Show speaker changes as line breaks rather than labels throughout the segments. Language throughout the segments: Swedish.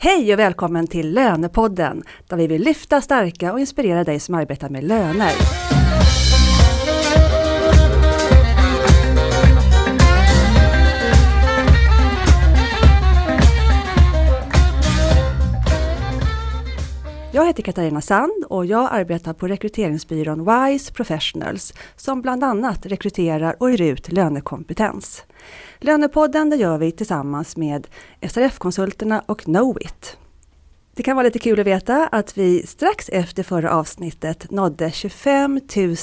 Hej och välkommen till Lönepodden där vi vill lyfta, stärka och inspirera dig som arbetar med löner. Jag heter Katarina Sand och jag arbetar på rekryteringsbyrån WISE Professionals som bland annat rekryterar och hyr ut lönekompetens. Lönepodden det gör vi tillsammans med SRF-konsulterna och Knowit. Det kan vara lite kul att veta att vi strax efter förra avsnittet nådde 25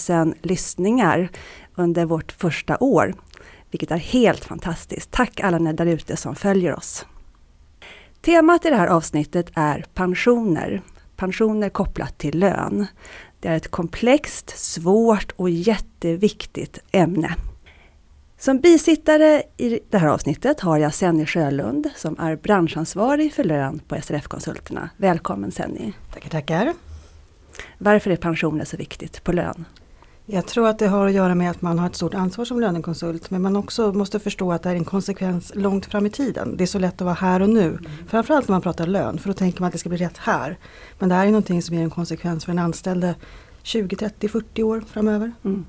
000 lyssningar under vårt första år, vilket är helt fantastiskt. Tack alla ni där ute som följer oss. Temat i det här avsnittet är pensioner pensioner kopplat till lön. Det är ett komplext, svårt och jätteviktigt ämne. Som bisittare i det här avsnittet har jag Senny Sjölund som är branschansvarig för lön på SRF-konsulterna. Välkommen Senny!
Tackar, tackar!
Varför är pensioner så viktigt på lön?
Jag tror att det har att göra med att man har ett stort ansvar som lönekonsult men man också måste förstå att det är en konsekvens långt fram i tiden. Det är så lätt att vara här och nu. Mm. Framförallt när man pratar lön för då tänker man att det ska bli rätt här. Men det här är någonting som ger en konsekvens för den anställde 20, 30, 40 år framöver. Mm.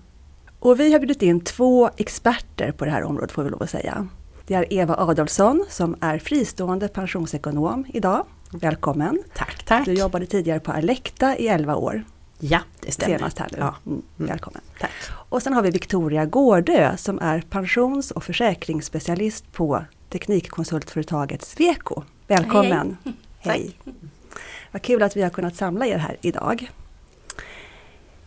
Och vi har bjudit in två experter på det här området får vi lov att säga. Det är Eva Adolfsson som är fristående pensionsekonom idag. Välkommen!
Tack, tack!
Du jobbade tidigare på Alecta i 11 år.
Ja, det stämmer.
Senast här nu.
Ja.
Mm. mm. Välkommen.
Tack.
Och sen har vi Victoria Gårdö som är pensions och försäkringsspecialist på teknikkonsultföretaget Sweco. Välkommen!
Hej!
hej. hej. Vad kul att vi har kunnat samla er här idag.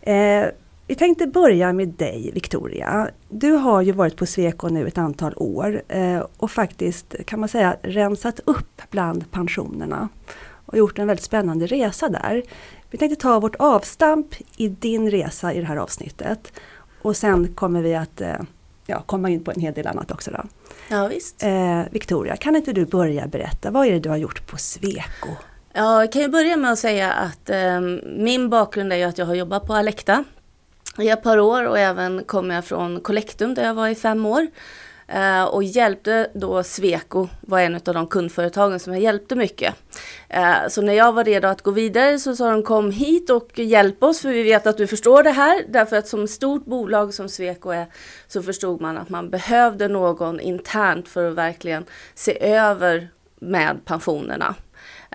Eh, vi tänkte börja med dig Victoria. Du har ju varit på Sweco nu ett antal år eh, och faktiskt kan man säga rensat upp bland pensionerna och gjort en väldigt spännande resa där. Vi tänkte ta vårt avstamp i din resa i det här avsnittet. Och sen kommer vi att eh, ja, komma in på en hel del annat också. Då.
Ja, visst.
Eh, Victoria, kan inte du börja berätta, vad är det du har gjort på Sweco?
Ja, jag kan ju börja med att säga att eh, min bakgrund är ju att jag har jobbat på Alecta i ett par år och även kommer jag från Collectum där jag var i fem år. Eh, och hjälpte då Sweco, var en av de kundföretagen som jag hjälpte mycket. Eh, så när jag var redo att gå vidare så sa de kom hit och hjälp oss för vi vet att du förstår det här. Därför att som stort bolag som Sweco är så förstod man att man behövde någon internt för att verkligen se över med pensionerna.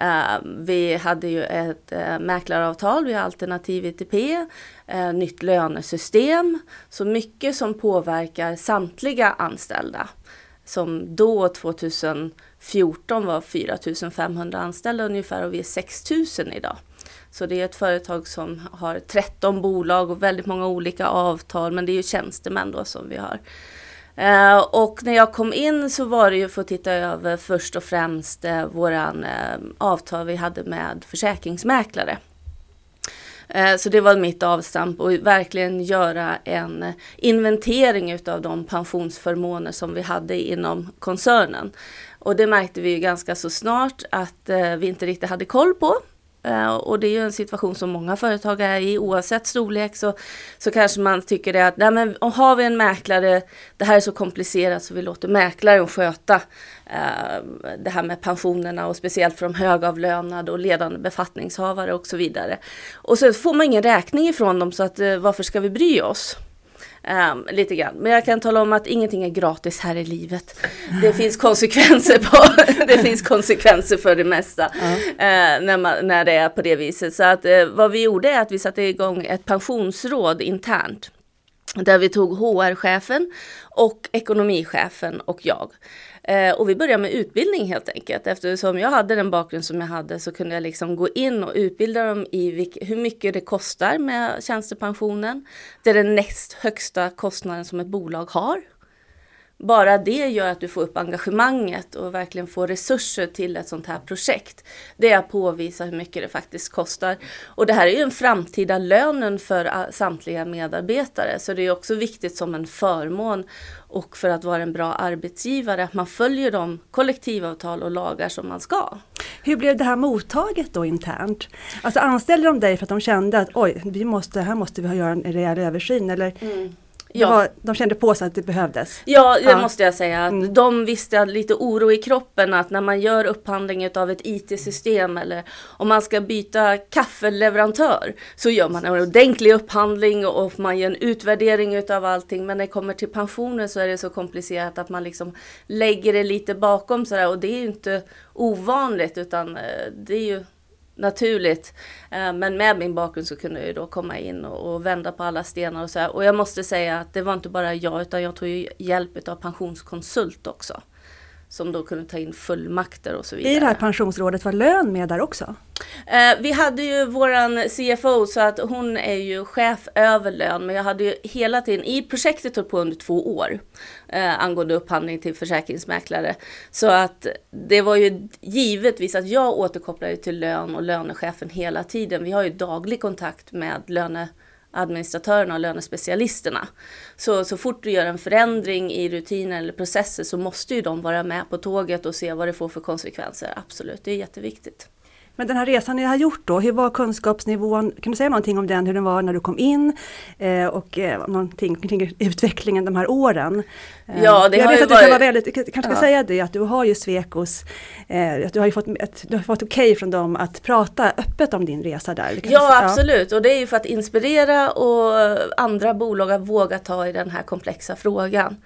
Uh, vi hade ju ett uh, mäklaravtal, vi har alternativ ITP, eh, nytt lönesystem. Så mycket som påverkar samtliga anställda. Som då 2014 var 4500 anställda ungefär och vi är 6000 idag. Så det är ett företag som har 13 bolag och väldigt många olika avtal men det är ju tjänstemän då som vi har. Eh, och när jag kom in så var det ju för att titta över först och främst eh, våran eh, avtal vi hade med försäkringsmäklare. Eh, så det var mitt avstamp och verkligen göra en inventering utav de pensionsförmåner som vi hade inom koncernen. Och det märkte vi ju ganska så snart att eh, vi inte riktigt hade koll på. Eh, och det är ju en situation som många företag är i oavsett storlek så, så kanske man tycker det att nej men, har vi en mäklare, det här är så komplicerat så vi låter mäklaren sköta eh, det här med pensionerna och speciellt för de högavlönade och ledande befattningshavare och så vidare. Och så får man ingen räkning ifrån dem så att eh, varför ska vi bry oss? Um, lite grann. Men jag kan tala om att ingenting är gratis här i livet. Det finns konsekvenser på det finns konsekvenser för det mesta uh, när, man, när det är på det viset. Så att, uh, vad vi gjorde är att vi satte igång ett pensionsråd internt. Där vi tog HR-chefen och ekonomichefen och jag. Eh, och vi började med utbildning helt enkelt. Eftersom jag hade den bakgrund som jag hade så kunde jag liksom gå in och utbilda dem i hur mycket det kostar med tjänstepensionen. Det är den näst högsta kostnaden som ett bolag har bara det gör att du får upp engagemanget och verkligen får resurser till ett sånt här projekt. Det är att påvisa hur mycket det faktiskt kostar. Och det här är ju en framtida lönen för samtliga medarbetare. Så det är också viktigt som en förmån och för att vara en bra arbetsgivare att man följer de kollektivavtal och lagar som man ska.
Hur blev det här mottaget då internt? Alltså anställde de dig för att de kände att oj, vi måste, här måste vi göra en rejäl översyn eller
mm.
Ja. Var, de kände på sig att det behövdes.
Ja, det ja. måste jag säga. Mm. De visste lite oro i kroppen att när man gör upphandling av ett IT-system eller om man ska byta kaffeleverantör så gör man en ordentlig upphandling och man gör en utvärdering utav allting. Men när det kommer till pensionen så är det så komplicerat att man liksom lägger det lite bakom sådär och det är ju inte ovanligt utan eh, det är ju naturligt. Eh, men med min bakgrund så kunde jag då komma in och, vända på alla stenar och så här. Och jag måste säga att det var inte bara jag utan jag tog ju hjälp av pensionskonsult också som då kunde ta in fullmakter och så vidare.
I det här pensionsrådet var lön med där också?
Eh, vi hade ju våran CFO så att hon är ju chef över lön men jag hade ju hela tiden, i projektet höll på under två år eh, angående upphandling till försäkringsmäklare. Så att det var ju givetvis att jag återkopplade till lön och lönechefen hela tiden. Vi har ju daglig kontakt med löne administratörerna och lönespecialisterna. Så, så fort du gör en förändring i rutiner eller processer så måste ju de vara med på tåget och se vad det får för konsekvenser. Absolut, det är jätteviktigt.
Men den här resan ni har gjort då, hur var kunskapsnivån? Kan du säga någonting om den, hur den var när du kom in eh, och eh, någonting kring utvecklingen de här åren?
Eh, ja, det
jag
har
vet
ju
att du kan vara väldigt, kanske ska ja. säga det, att du har ju Svekos, eh, att du har fått, ett, du har fått okej okay från dem att prata öppet om din resa där.
Ja, absolut, och det är ju för att inspirera och andra bolag att våga ta i den här komplexa frågan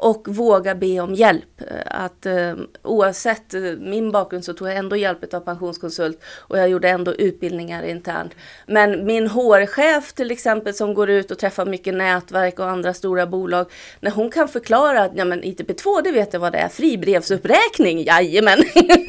och våga be om hjälp. Eh, att eh, oavsett eh, min bakgrund så tog jag ändå hjälp av pensionskonsult och jag gjorde ändå utbildningar internt. Men min HR-chef till exempel som går ut och träffar mycket nätverk och andra stora bolag, när hon kan förklara att ja, men ITP2 det vet jag vad det är, fribrevsuppräkning, jajamän,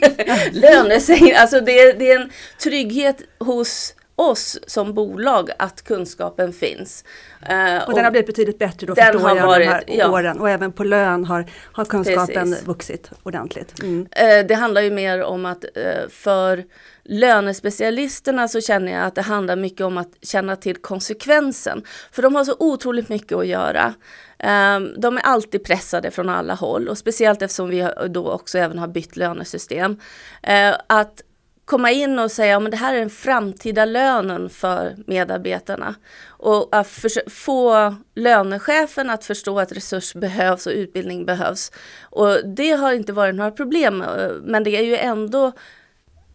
lönesänkning, alltså det, det är en trygghet hos oss som bolag att kunskapen finns.
Och, och, den har blivit betydligt bättre då förstår jag varit, de här ja. åren och även på lön har, har kunskapen Precis. vuxit ordentligt. Mm.
Uh, det handlar ju mer om att uh, för lönespecialisterna så känner jag att det handlar mycket om att känna till konsekvensen. För de har så otroligt mycket att göra. Um, de är alltid pressade från alla håll och speciellt eftersom vi då också även har bytt lönesystem. att komma in och säga att det här är den framtida lönen för medarbetarna. Och att få lönechefen att förstå att resurs behövs och utbildning behövs. Och det har inte varit några problem, eh, men det är ju ändå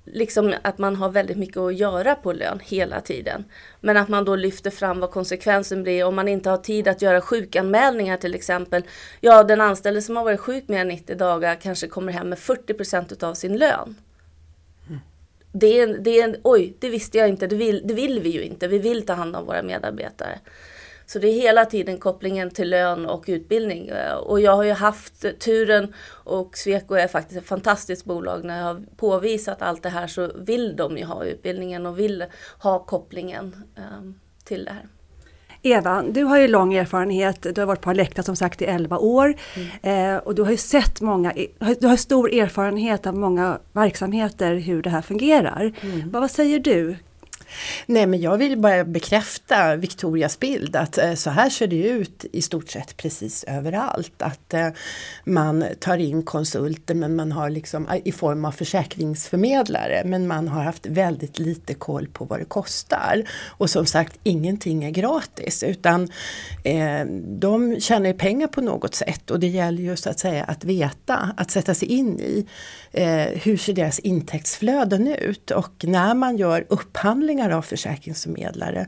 liksom att man har väldigt mycket att göra på lön hela tiden. Men att man då lyfter fram vad konsekvensen blir om man inte har tid att göra sjukanmälningar till exempel. Ja, den anställde som har varit sjuk mer än 90 dagar kanske kommer hem med 40 procent av sin lön det är, det är oj, det visste jag inte, det vill, det vill vi ju inte. Vi vill ta hand om våra medarbetare. Så det är hela tiden kopplingen till lön och utbildning. Eh, och jag har ju haft turen och Sweco är faktiskt ett fantastiskt bolag. När jag har påvisat allt det här så vill de ju ha utbildningen och vill ha kopplingen um, till det här.
Eva, du har ju lång erfarenhet, du har varit på Alekta som sagt i 11 år mm. eh, och du har ju sett många, du har stor erfarenhet av många verksamheter hur det här fungerar. Mm. Vad, vad säger du?
Nej men jag vill bara bekräfta Victorias bild att eh, så här ser det ut i stort sett precis överallt. Att eh, man tar in konsulter men man har liksom eh, i form av försäkringsförmedlare men man har haft väldigt lite koll på vad det kostar. Och som sagt ingenting är gratis utan eh, de tjänar pengar på något sätt och det gäller ju så att säga att veta, att sätta sig in i eh, hur ser deras intäktsflöden ut och när man gör upphandlingar av försäkringsförmedlare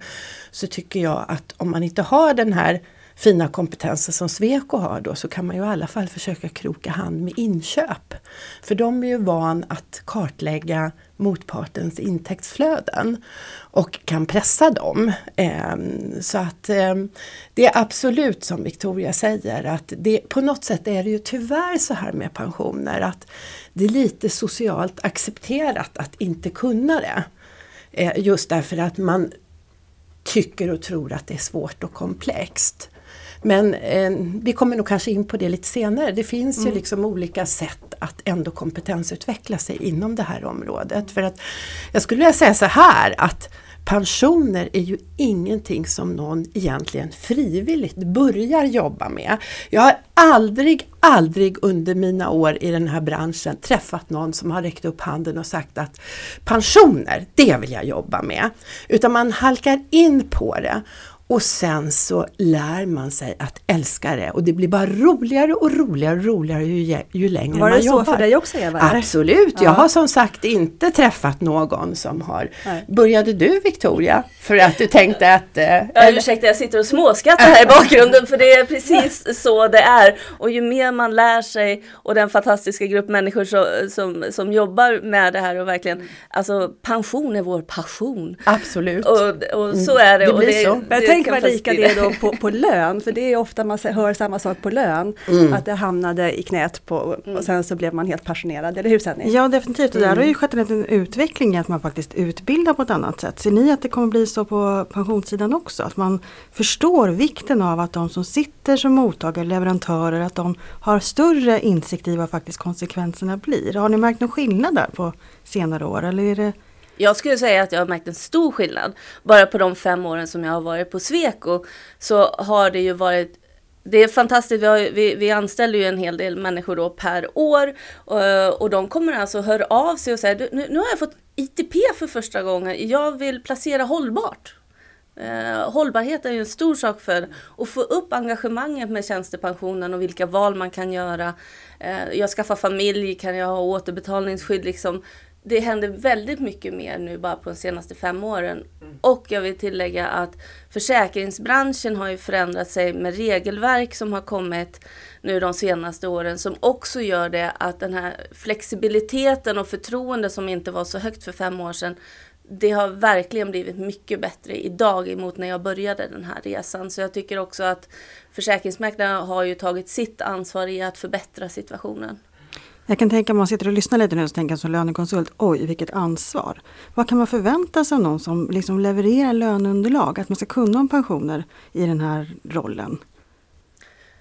så tycker jag att om man inte har den här fina kompetensen som Sweco har då så kan man ju i alla fall försöka kroka hand med inköp. För de är ju van att kartlägga motpartens intäktsflöden och kan pressa dem. Ehm, så att ehm, det är absolut som Victoria säger att det, på något sätt är det ju tyvärr så här med pensioner att det är lite socialt accepterat att inte kunna det. Eh, just därför att man tycker och tror att det är svårt och komplext. Men eh, vi kommer nog kanske in på det lite senare. Det finns mm. ju liksom olika sätt att ändå kompetensutveckla sig inom det här området. För att jag skulle vilja säga så här att pensioner är ju ingenting som någon egentligen frivilligt börjar jobba med. Jag har aldrig, aldrig under mina år i den här branschen träffat någon som har räckt upp handen och sagt att pensioner, det vill jag jobba med. Utan man halkar in på det och sen så lär man sig att älska det och det blir bara roligare och roligare och roligare ju, ju längre
Var
man
det
jobbar.
så för dig också Eva?
Absolut,
Ja.
jag har som sagt inte träffat någon som har...
Nej.
Började du Victoria? För att du tänkte att... eh,
Ja,
eller-
ursäkta, jag sitter och småskrattar här i bakgrunden för det är precis så det är. Och ju mer man lär sig och den fantastiska grupp människor som, som, som jobbar med det här och verkligen, alltså pension är vår passion.
Absolut.
Och, och så är det.
Det
och
blir så.
Men jag
det kan
väl lika det
bli
då på, på lön, för det är ofta man hör samma sak på lön.
Mm.
Att det hamnade i knät på, och sen så blev man helt passionerad, eller hur Senni?
Ja definitivt och där har ju skett en liten utveckling att man faktiskt utbildar på ett annat sätt. Ser ni att det kommer bli så på pensionssidan också? Att man förstår vikten av att de som sitter som mottagare, leverantörer, att de har större insikt i vad faktiskt konsekvenserna blir. Har ni märkt någon skillnad där på senare år eller är det
jag skulle säga att jag har märkt en stor skillnad. Bara på de fem åren som jag har varit på Sweco så har det ju varit det är fantastiskt, vi, har, vi, vi anställer ju en hel del människor då per år och, och de kommer alltså höra av sig och säga nu, nu har jag fått ITP för första gången, jag vill placera hållbart. Eh, hållbarhet är ju en stor sak för att få upp engagemanget med tjänstepensionen och vilka val man kan göra. Eh, jag skaffar familj, kan jag ha återbetalningsskydd? Liksom. Det händer väldigt mycket mer nu bara på de senaste fem åren. Och jag vill tillägga att försäkringsbranschen har ju förändrat sig med regelverk som har kommit nu de senaste åren som också gör det att den här flexibiliteten och förtroende som inte var så högt för fem år sedan det har verkligen blivit mycket bättre idag emot när jag började den här resan. Så jag tycker också att försäkringsmäklarna har ju tagit sitt ansvar i att förbättra situationen.
Jag kan tänka mig om man sitter och lyssnar lite nu och tänker som lönekonsult, oj vilket ansvar. Vad kan man förvänta sig av någon som liksom levererar löneunderlag? Att man ska kunna om pensioner i den här rollen?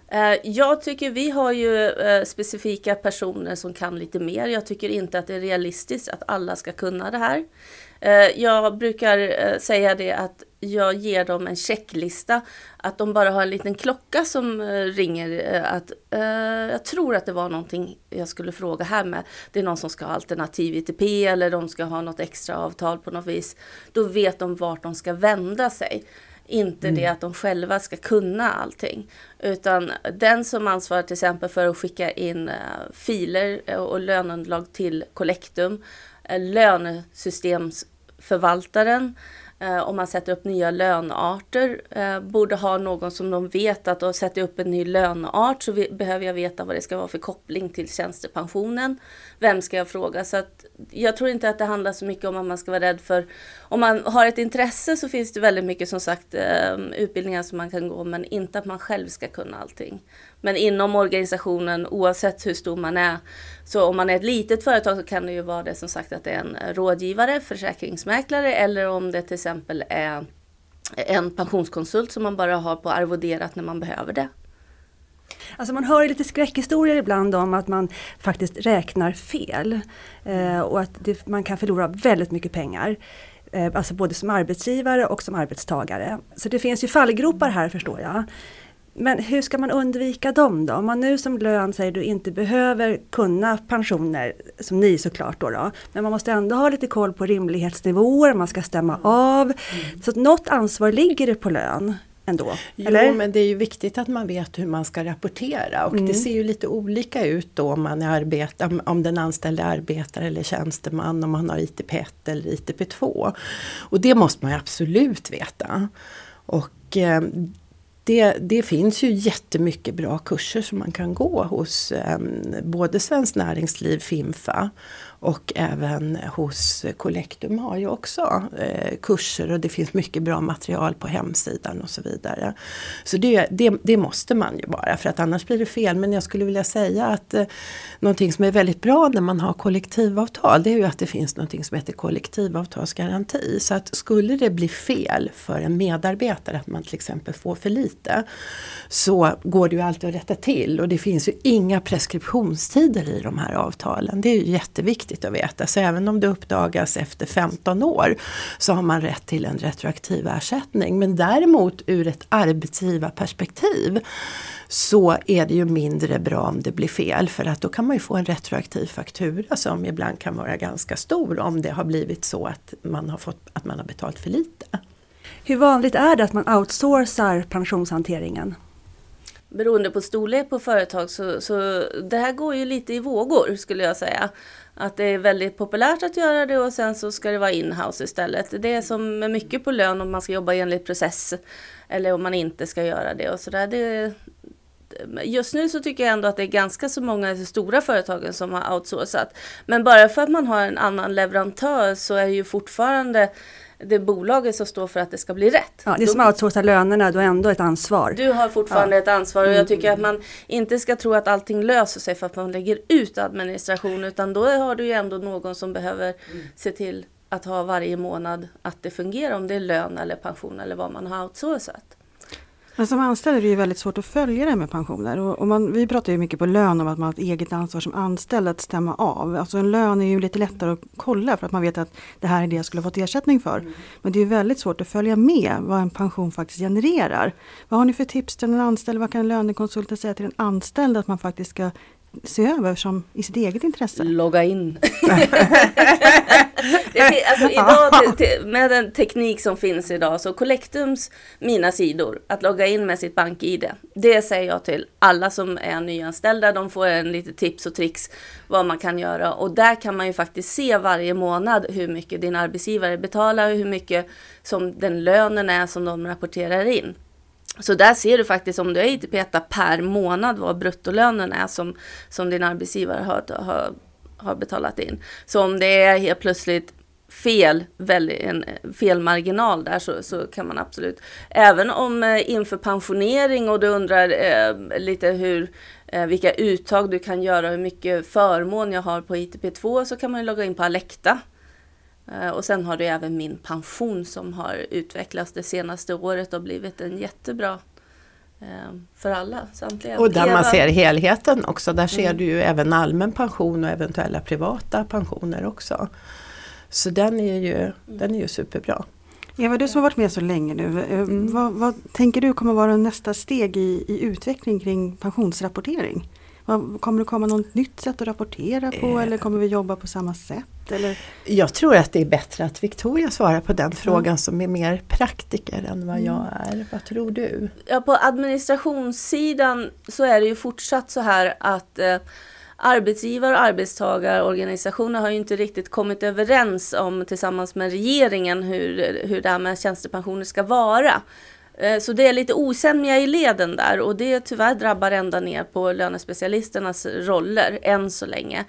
Eh, jag tycker vi har ju eh, specifika personer som kan lite mer. Jag tycker inte att det är realistiskt att alla ska kunna det här. Eh, Jag brukar eh, säga det att jag ger dem en checklista. Att de bara har en liten klocka som eh, ringer. Att, eh, jag tror att det var någonting jag skulle fråga här med. Det är någon som ska ha alternativ ITP eller de ska ha något extra avtal på något vis. Då vet de vart de ska vända sig. Inte det att de själva ska kunna allting. Utan den som ansvarar till exempel för att skicka in filer och löneunderlag till Collectum, eh, Eh, lönesystemsförvaltaren, eh, om man sätter upp nya lönearter, eh, borde ha någon som de vet att och sätter upp en ny löneart så vi, behöver jag veta vad det ska vara för koppling till tjänstepensionen. Vem ska jag fråga? Så att jag tror inte att det handlar så mycket om att man ska vara rädd för om man har ett intresse så finns det väldigt mycket som sagt ehm, utbildningar som man kan gå men inte att man själv ska kunna allting. Men inom organisationen oavsett hur stor man är så om man är ett litet företag så kan det ju vara det som sagt att det är en rådgivare, försäkringsmäklare eller om det till exempel är en pensionskonsult som man bara har på arvoderat när man behöver det.
Alltså man hör ju lite skräckhistorier ibland om att man faktiskt räknar fel. Eh, och att det, man kan förlora väldigt mycket pengar. Eh, alltså både som arbetsgivare och som arbetstagare. Så det finns ju fallgropar här förstår jag. Men hur ska man undvika dem då? Om man nu som lön säger du inte behöver kunna pensioner, som ni såklart då, då men man måste ändå ha lite koll på rimlighetsnivåer, man ska stämma av. Så att något ansvar ligger det på lön ändå.
Jo,
eller?
men det är ju viktigt att man vet hur man ska rapportera och det ser ju lite olika ut då om man är arbet, om, om den anställde är arbetare eller tjänsteman, om man har ITP1 eller ITP2. Och det måste man ju absolut veta. Och eh, det, det finns ju jättemycket bra kurser som man kan gå hos eh, både Svenskt Näringsliv, Fimfa och även hos Collectum har ju också eh, kurser och det finns mycket bra material på hemsidan och så vidare. Så det, det, det måste man ju bara för att annars blir det fel. Men jag skulle vilja säga att eh, någonting som är väldigt bra när man har kollektivavtal det är ju att det finns någonting som heter kollektivavtalsgaranti. Så att skulle det bli fel för en medarbetare att man till exempel får för lite så går det ju alltid att rätta till och det finns ju inga preskriptionstider i de här avtalen. Det är ju jätteviktigt att veta. Så även om det uppdagas efter 15 år så har man rätt till en retroaktiv ersättning. Men däremot ur ett arbetsgivarperspektiv så är det ju mindre bra om det blir fel för att då kan man ju få en retroaktiv faktura som ibland kan vara ganska stor om det har blivit så att man har, fått, att man har betalt för lite.
Hur vanligt är det att man outsourcar pensionshanteringen?
Beroende på storlek på företag så, så det här går ju lite i vågor skulle jag säga. Att det är väldigt populärt att göra det och sen så ska det vara inhouse istället. Det är som med mycket på lön om man ska jobba enligt process eller om man inte ska göra det och sådär. Det, just nu så tycker jag ändå att det är ganska så många stora företagen som har outsourcat. Men bara för att man har en annan leverantör så är det ju fortfarande det bolaget som står för att det ska bli rätt.
Ja, det som outsourcar lönerna, du har ändå ett ansvar.
Du har fortfarande ja. ett ansvar och jag mm. tycker att man inte ska tro att allting löser sig för att man lägger ut administration utan då har du ju ändå någon som behöver mm. se till att ha varje månad att det fungerar om det är lön eller pension eller vad man har outsourcat.
Men som anställd är det ju väldigt svårt att följa det med pensioner. Och, och man, vi pratar ju mycket på lön om att man har ett eget ansvar som anställd att stämma av. Alltså en lön är ju lite lättare att kolla för att man vet att det här är det jag skulle ha fått ersättning för. Mm. Men det är väldigt svårt att följa med vad en pension faktiskt genererar. Vad har ni för tips till en anställd? Vad kan lönekonsulten säga till en anställd att man faktiskt ska se över som i sitt eget intresse?
Logga in. det, alltså idag, med den teknik som finns idag, så Collectums mina sidor, att logga in med sitt bank-id, det säger jag till alla som är nyanställda. De får en lite tips och tricks vad man kan göra och där kan man ju faktiskt se varje månad hur mycket din arbetsgivare betalar, hur mycket som den lönen är som de rapporterar in. Så där ser du faktiskt om du är ITP per månad vad bruttolönen är som, som din arbetsgivare har, har, har betalat in. Så om det är helt plötsligt fel, en fel marginal där så, så kan man absolut, även om eh, inför pensionering och du undrar eh, lite hur, eh, vilka uttag du kan göra, hur mycket förmån jag har på ITP2 så kan man logga in på Alekta och sen har du även min pension som har utvecklats det senaste året och blivit en jättebra eh, för alla, samtliga.
Och där man ser helheten också, där ser mm. du ju även allmän pension och eventuella privata pensioner också. Så den är ju, mm. den är ju superbra.
Eva, du som har varit med så länge nu, eh, mm. vad, vad, tänker du kommer vara nästa steg i, i utveckling kring pensionsrapportering? Kommer det komma något nytt sätt att rapportera på eh. eller kommer vi jobba på samma sätt? Eller?
Jag tror att det är bättre att Victoria svarar på den frågan mm. som är mer praktiker än vad jag är. Vad tror du?
Ja, på administrationssidan så är det ju fortsatt så här att eh, arbetsgivare och arbetstagarorganisationer har ju inte riktigt kommit överens om tillsammans med regeringen hur, hur det här med tjänstepensioner ska vara. Eh, så det är lite osämja i leden där och det tyvärr drabbar ända ner på lönespecialisternas roller än så länge.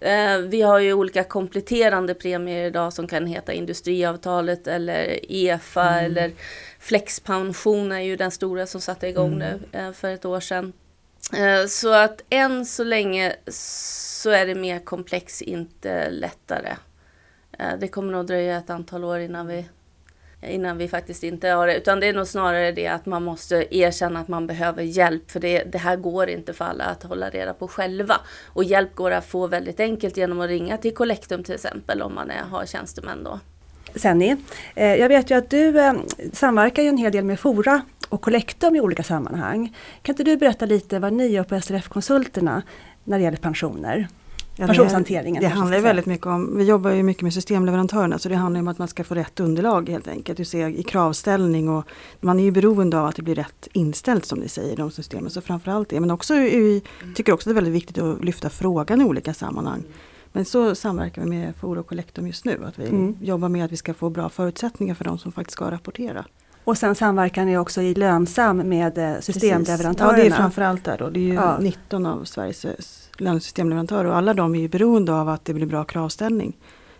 Eh, vi har ju olika kompletterande premier idag som kan heta industriavtalet eller EFA mm. eller flexpension är ju den stora som satte igång mm. nu eh, för ett år sedan. Så att än så länge så är det mer komplext, inte lättare. Det kommer nog dröja ett antal år innan vi innan vi faktiskt inte har det. Utan det är nog snarare det att man måste erkänna att man behöver hjälp. För det, det här går inte för alla att hålla reda på själva. Och hjälp går att få väldigt enkelt genom att ringa till Collectum till exempel om man är, har tjänstemän då.
Senni, eh, jag vet ju att du eh, samverkar ju en hel del med Fora och Collectum i olika sammanhang. Kan inte du berätta lite vad ni gör på SRF-konsulterna när det gäller pensioner? Ja, pensionshanteringen.
Det, det handlar väldigt mycket om, vi jobbar ju mycket med systemleverantörerna så det handlar om att man ska få rätt underlag helt enkelt. Du ser i kravställning och man är ju beroende av att det blir rätt inställt som ni säger i de systemen. Så framförallt det. Men också vi tycker också det är väldigt viktigt att lyfta frågan i olika sammanhang. Men så samverkar vi med Foro Collectum just nu. Att vi mm. jobbar med att vi ska få bra förutsättningar för de som faktiskt ska rapportera.
Och sen samverkar ni också i Lönsam med eh, systemleverantörerna.
Precis. Ja det är framförallt där då. Det är ju ja. 19 av Sveriges lönesystemleverantörer och alla de är ju beroende av att det blir bra kravställning.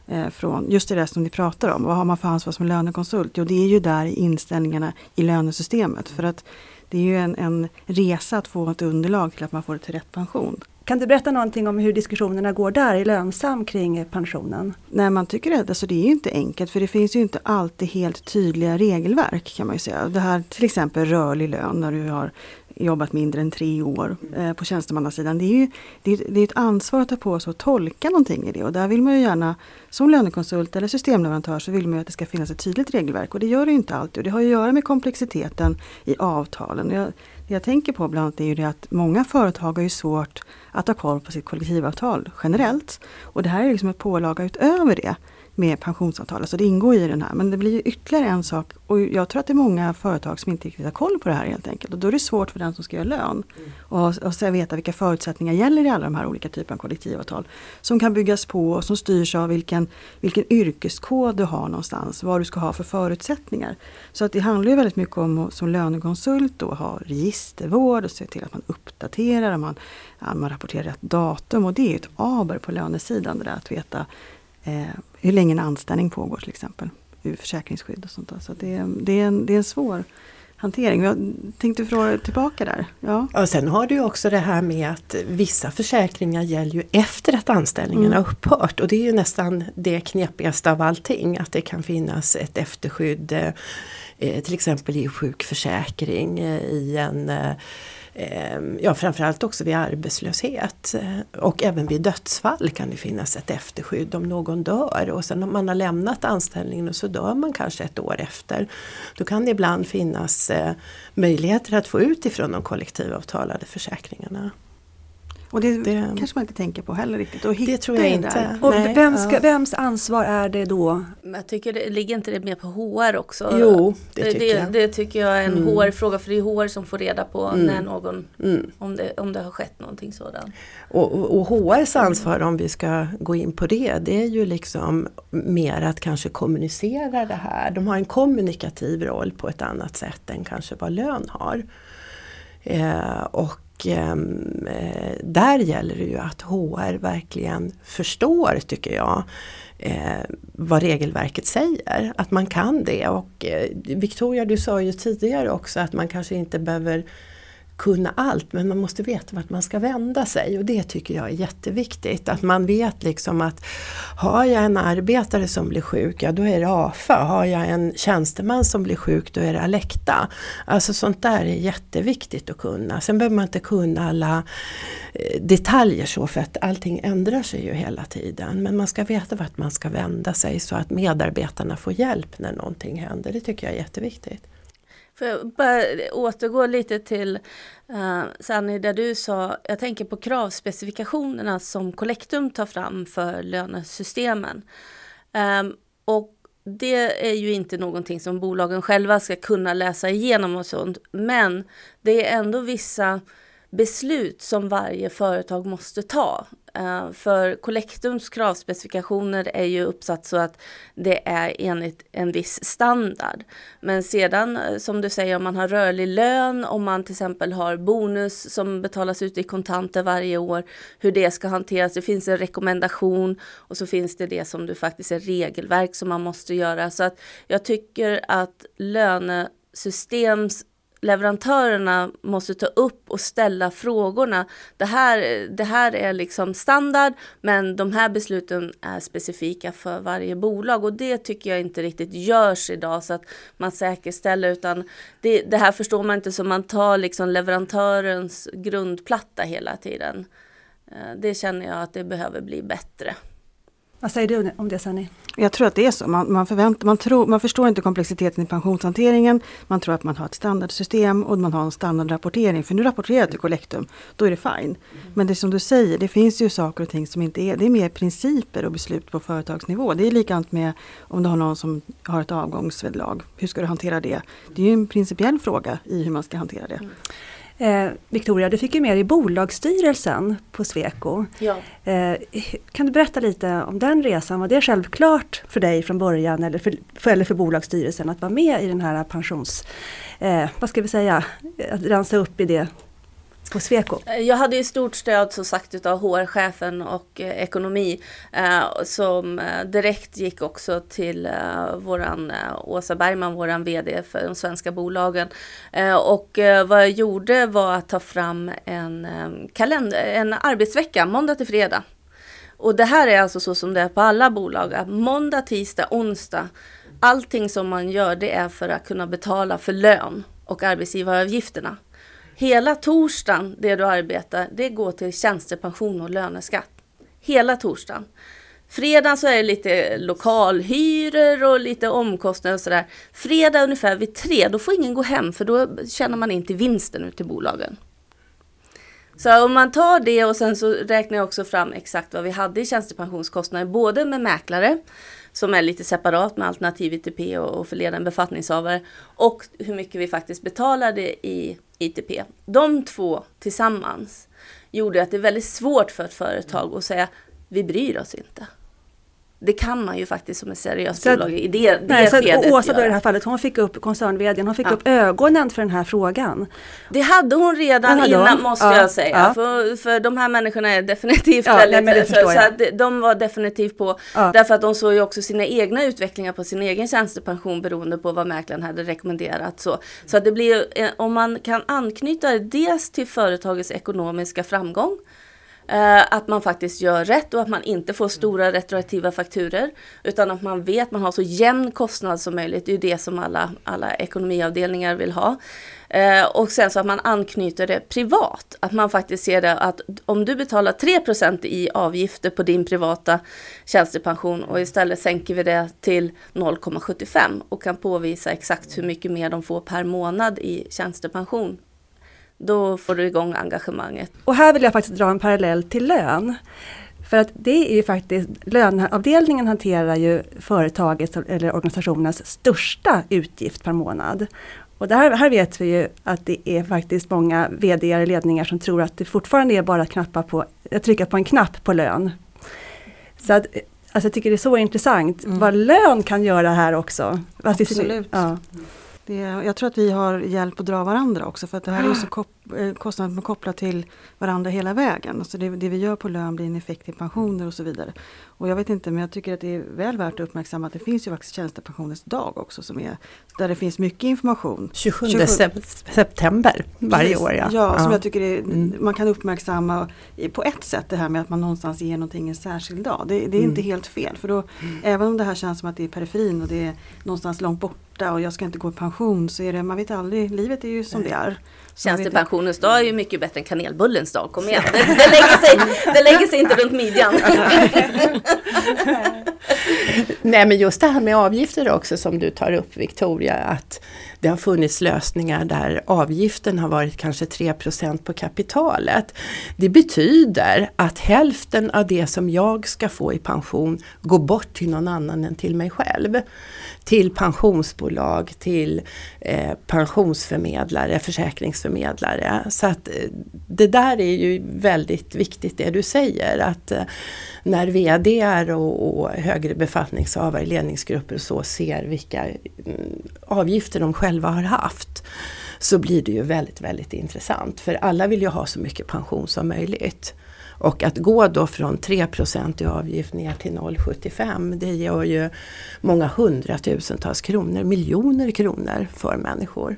Eh, från just det som ni pratar om. Vad har man för ansvar som lönekonsult? Jo, det är ju där inställningarna i lönesystemet. För att det är ju en, en resa att få ett underlag till att man får ett rätt pension.
Kan du berätta någonting om hur diskussionerna går där i Lönsam kring pensionen?
Nej, man tycker att alltså, det är ju inte enkelt för det finns ju inte alltid helt tydliga regelverk kan man ju säga. Det här till exempel rörlig lön när du har jobbat mindre än tre år eh, på tjänstemannasidan. Det är ju det är, det är ett ansvar att ta på sig att tolka någonting i det och där vill man ju gärna som lönekonsult eller systemleverantör så vill man ju att det ska finnas ett tydligt regelverk och det gör det inte alltid. Och det har att göra med komplexiteten i avtalen. Jag, det jag tänker på bland annat är ju det att många företag har ju svårt att ha koll på sitt kollektivavtal generellt. Och det här är liksom en pålaga utöver det med pensionsavtal. Alltså det ingår i den här. Men det blir ju ytterligare en sak och jag tror att det är många företag som inte riktigt har koll på det här helt enkelt. Och då är det svårt för den som ska göra lön och, och så veta vilka förutsättningar gäller i alla de här olika typerna av kollektivavtal. Som kan byggas på och som styrs av vilken, vilken yrkeskod du har någonstans. Vad du ska ha för förutsättningar. Så att det handlar ju väldigt mycket om att som lönekonsult då ha registervård och se till att man uppdaterar och man, man rapporterar rätt datum. Och det är ett aber på lönesidan det där att veta eh, hur länge en anställning pågår till exempel. Ur försäkringsskydd och sånt där. Så det, det, är en, det är en svår hantering. Jag tänkte fråga tillbaka där. Ja.
Och sen har du också det här med att vissa försäkringar gäller ju efter att anställningen mm. har upphört. Och det är ju nästan det knepigaste av allting. Att det kan finnas ett efterskydd eh, till exempel i sjukförsäkring, eh, i en eh, Ehm, ja, framförallt också vid arbetslöshet eh, och även vid dödsfall kan det finnas ett efterskydd om någon dör och sen om man har lämnat anställningen och så dör man kanske ett år efter. Då kan det ibland finnas eh, möjligheter att få ut ifrån de kollektivavtalade försäkringarna.
Och det, det, kanske man inte tänker på heller riktigt. Och
det tror jag inte.
Och vem ska, vems ansvar är det då?
Jag tycker det ligger inte det mer på HR också?
Jo, det tycker
det,
jag.
Det tycker jag är en mm. HR-fråga för det är HR som får reda på mm. när någon, mm. om, det, om det har skett någonting sådant.
Och, och, och HRs ansvar om vi ska gå in på det, det är ju liksom mer att kanske kommunicera det här. De har en kommunikativ roll på ett annat sätt än kanske vad lön har. Eh, och och ehm, eh, där gäller det ju att HR verkligen förstår, tycker jag, eh, vad regelverket säger. Att man kan det. Och eh, Victoria, du sa ju tidigare också att man kanske inte behöver kunna allt men man måste veta vart man ska vända sig och det tycker jag är jätteviktigt. Att man vet liksom att har jag en arbetare som blir sjuk, ja då är det AFA. Har jag en tjänsteman som blir sjuk, då är det Alekta. Alltså sånt där är jätteviktigt att kunna. Sen behöver man inte kunna alla eh, detaljer så för att allting ändrar sig ju hela tiden. Men man ska veta vart man ska vända sig så att medarbetarna får hjälp när någonting händer. Det tycker jag är jätteviktigt.
Får jag bara återgå lite till eh, uh, Sanni, där du sa, jag tänker på kravspecifikationerna som Collectum tar fram för lönesystemen. Um, och det är ju inte någonting som bolagen själva ska kunna läsa igenom och sånt, men det är ändå vissa beslut som varje företag måste ta. Eh, för Collectums kravspecifikationer är ju uppsatt så att det är enligt en viss standard. Men sedan eh, som du säger om man har rörlig lön, om man till exempel har bonus som betalas ut i kontanter varje år, hur det ska hanteras. Det finns en rekommendation och så finns det det som du faktiskt är regelverk som man måste göra. Så att jag tycker att lönesystems leverantörerna måste ta upp och ställa frågorna. Det här, det här är liksom standard, men de här besluten är specifika för varje bolag och det tycker jag inte riktigt görs idag så att man säkerställer utan det, det här förstår man inte så man tar liksom leverantörens grundplatta hela tiden. Eh, det känner jag att det behöver bli bättre.
Vad säger du om det Sanni?
Jag tror att det är så. Man, man, förväntar, man, tror, man förstår inte komplexiteten i pensionshanteringen. Man tror att man har ett standardsystem och man har en standardrapportering. För nu rapporterar jag till Collectum, då är det fine. Men det som du säger, det finns ju saker och ting som inte är, det är mer principer och beslut på företagsnivå. Det är likadant med om du har någon som har ett avgångsvederlag. Hur ska du hantera det? Det är ju en principiell fråga i hur man ska hantera det. Mm.
Eh, Victoria, du fick ju med dig bolagsstyrelsen på Sweco.
Ja.
Eh, kan du berätta lite om den resan? Var det självklart för dig från början eller för, för, eller för bolagsstyrelsen att vara med i den här pensions... Eh, vad ska vi säga? Att rensa upp i det på Sweco?
Eh, jag hade ju stort stöd som sagt av HR-chefen och eh, ekonomi eh, som eh, direkt gick också till eh, våran eh, Åsa Bergman, våran VD för de svenska bolagen. Eh, och eh, vad jag gjorde var att ta fram en, kalender, en arbetsvecka, måndag till fredag. Och det här är alltså så som det är på alla bolag, måndag, tisdag, onsdag. Allting som man gör det är för att kunna betala för lön och arbetsgivaravgifterna. Hela torsdagen, det du arbetar, det går till tjänstepension och löneskatt. Hela torsdagen. Fredagen så är det lite lokalhyror och lite omkostnader och sådär. Fredag ungefär vid tre, då får ingen gå hem för då känner man inte vinsten ut till bolagen. Så om man tar det och sen så räknar jag också fram exakt vad vi hade i tjänstepensionskostnader, både med mäklare som är lite separat med alternativ ITP och, och för ledande befattningshavare och hur mycket vi faktiskt betalade i ITP. De två tillsammans gjorde att det är väldigt svårt för ett företag att säga vi bryr oss inte. Det kan man ju faktiskt som ett seriöst så bolag i det, det
nej,
skedet
så Åsa då i det här fallet, hon fick upp koncern hon fick
Ja.
upp ögonen för den här frågan.
Det hade hon redan
hade hon.
innan måste
Ja,
jag säga.
ja.
För, för de här människorna är definitivt
Ja, nej,
väldigt... så,
förstår
så
jag.
att de var definitivt på. Därför att de såg ju också sina egna utvecklingar på sin egen tjänstepension beroende på vad mäklaren hade rekommenderat. Så, så att det blir eh, om man kan anknyta det dels till företagets ekonomiska framgång. Eh, att man faktiskt gör rätt och att man inte får stora retroaktiva fakturer. Utan att man vet att man har så jämn kostnad som möjligt. Det är ju det som alla, alla ekonomiavdelningar vill ha. Eh, och sen så att man anknyter det privat. Att man faktiskt ser det att om du betalar 3% i avgifter på din privata tjänstepension och istället sänker vi det till 0,75 och kan påvisa exakt hur mycket mer de får per månad i tjänstepension. Då får du igång engagemanget.
Och här vill jag faktiskt dra en parallell till lön. För att det är ju faktiskt, löneavdelningen hanterar ju företagets eller organisationens största utgift per månad. Och där, här vet vi ju att det är faktiskt många vd och ledningar som tror att det fortfarande är bara att, knappa på, att trycka på en knapp på lön. Så att, alltså jag tycker det är så intressant
Mm.
vad lön kan göra här också.
Absolut.
Ja.
Det, jag tror att vi har hjälp att dra varandra också för att det här är ju så kop, eh, kostnader som är kopplat till varandra hela vägen. Alltså det, det vi gör på lön blir en effekt i pensioner och så vidare. Och jag vet inte men jag tycker att det är väl värt att uppmärksamma att det finns ju faktiskt tjänstepensionens dag också som är där det finns mycket information.
27,
27
sep- september varje år. Ja,
Ja, som jag tycker är,
Mm.
man kan uppmärksamma på ett sätt det här med att man någonstans ger någonting en särskild dag. Det, det är
Mm.
inte helt fel för då även om det här känns som att det är periferin och det är någonstans långt borta och jag ska inte gå i pension så är det, man vet aldrig, livet är ju som det är.
Tjänstepensionens dag är ju mycket bättre än kanelbullens dag, kom igen. Det, det, lägger, sig, det lägger sig inte runt midjan.
Nej men just det här med avgifter också som du tar upp Victoria, att det har funnits lösningar där avgiften har varit kanske 3% på kapitalet. Det betyder att hälften av det som jag ska få i pension går bort till någon annan än till mig själv. Till pensionsbolag, till eh, pensionsförmedlare, försäkringsförmedlare. Så att eh, det där är ju väldigt viktigt det du säger att eh, när VD och, och högre befattningshavare i ledningsgrupper och så ser vilka mm, avgifter de själva har haft så blir det ju väldigt, väldigt intressant. För alla vill ju ha så mycket pension som möjligt. Och att gå då från 3 i avgift ner till 0,75 det gör ju många hundratusentals kronor, miljoner kronor för människor.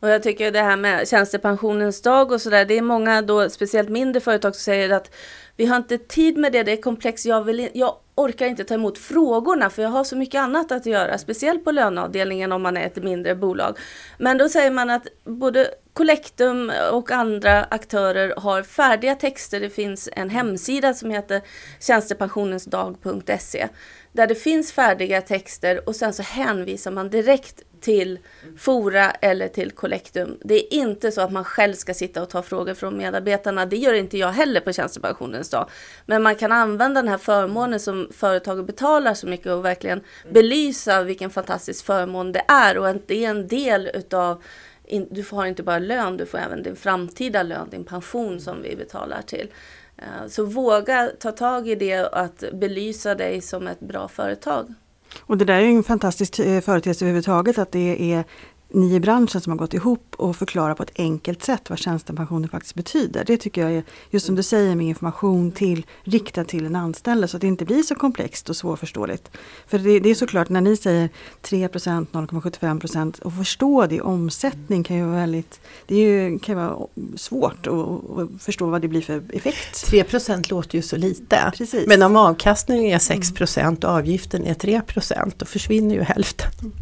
Och jag tycker det här med tjänstepensionens dag och sådär, det är många då, speciellt mindre företag som säger att vi har inte tid med det, det är komplext, jag, vill, jag orkar inte ta emot frågorna för jag har så mycket annat att göra, speciellt på löneavdelningen om man är ett mindre bolag. Men då säger man att både Collectum och andra aktörer har färdiga texter. Det finns en hemsida som heter tjänstepensionensdag.se. där det finns färdiga texter och sen så hänvisar man direkt till Fora eller till Collectum. Det är inte så att man själv ska sitta och ta frågor från medarbetarna. Det gör inte jag heller på tjänstepensionens dag. Men man kan använda den här förmånen som företaget betalar så mycket och verkligen belysa vilken fantastisk förmån det är och att det är en del utav du har inte bara lön, du får även din framtida lön, din pension som vi betalar till. Eh, så våga ta tag i det och att belysa dig som ett bra företag.
Och det där är ju en fantastisk eh, företeelse överhuvudtaget att det är ni i branschen som har gått ihop och förklarat på ett enkelt sätt vad tjänstepensionen faktiskt betyder. Det tycker jag är, just som du säger, med information till, riktad till en anställd så att det inte blir så komplext och svårförståeligt. För det, det är såklart när ni säger 3% 0,75% och förstå det i omsättning kan ju vara väldigt, det är ju, kan ju vara svårt att, att förstå vad det blir för effekt.
3% låter ju så lite.
Precis.
Men om avkastningen är 6% och avgiften är 3% då försvinner ju hälften.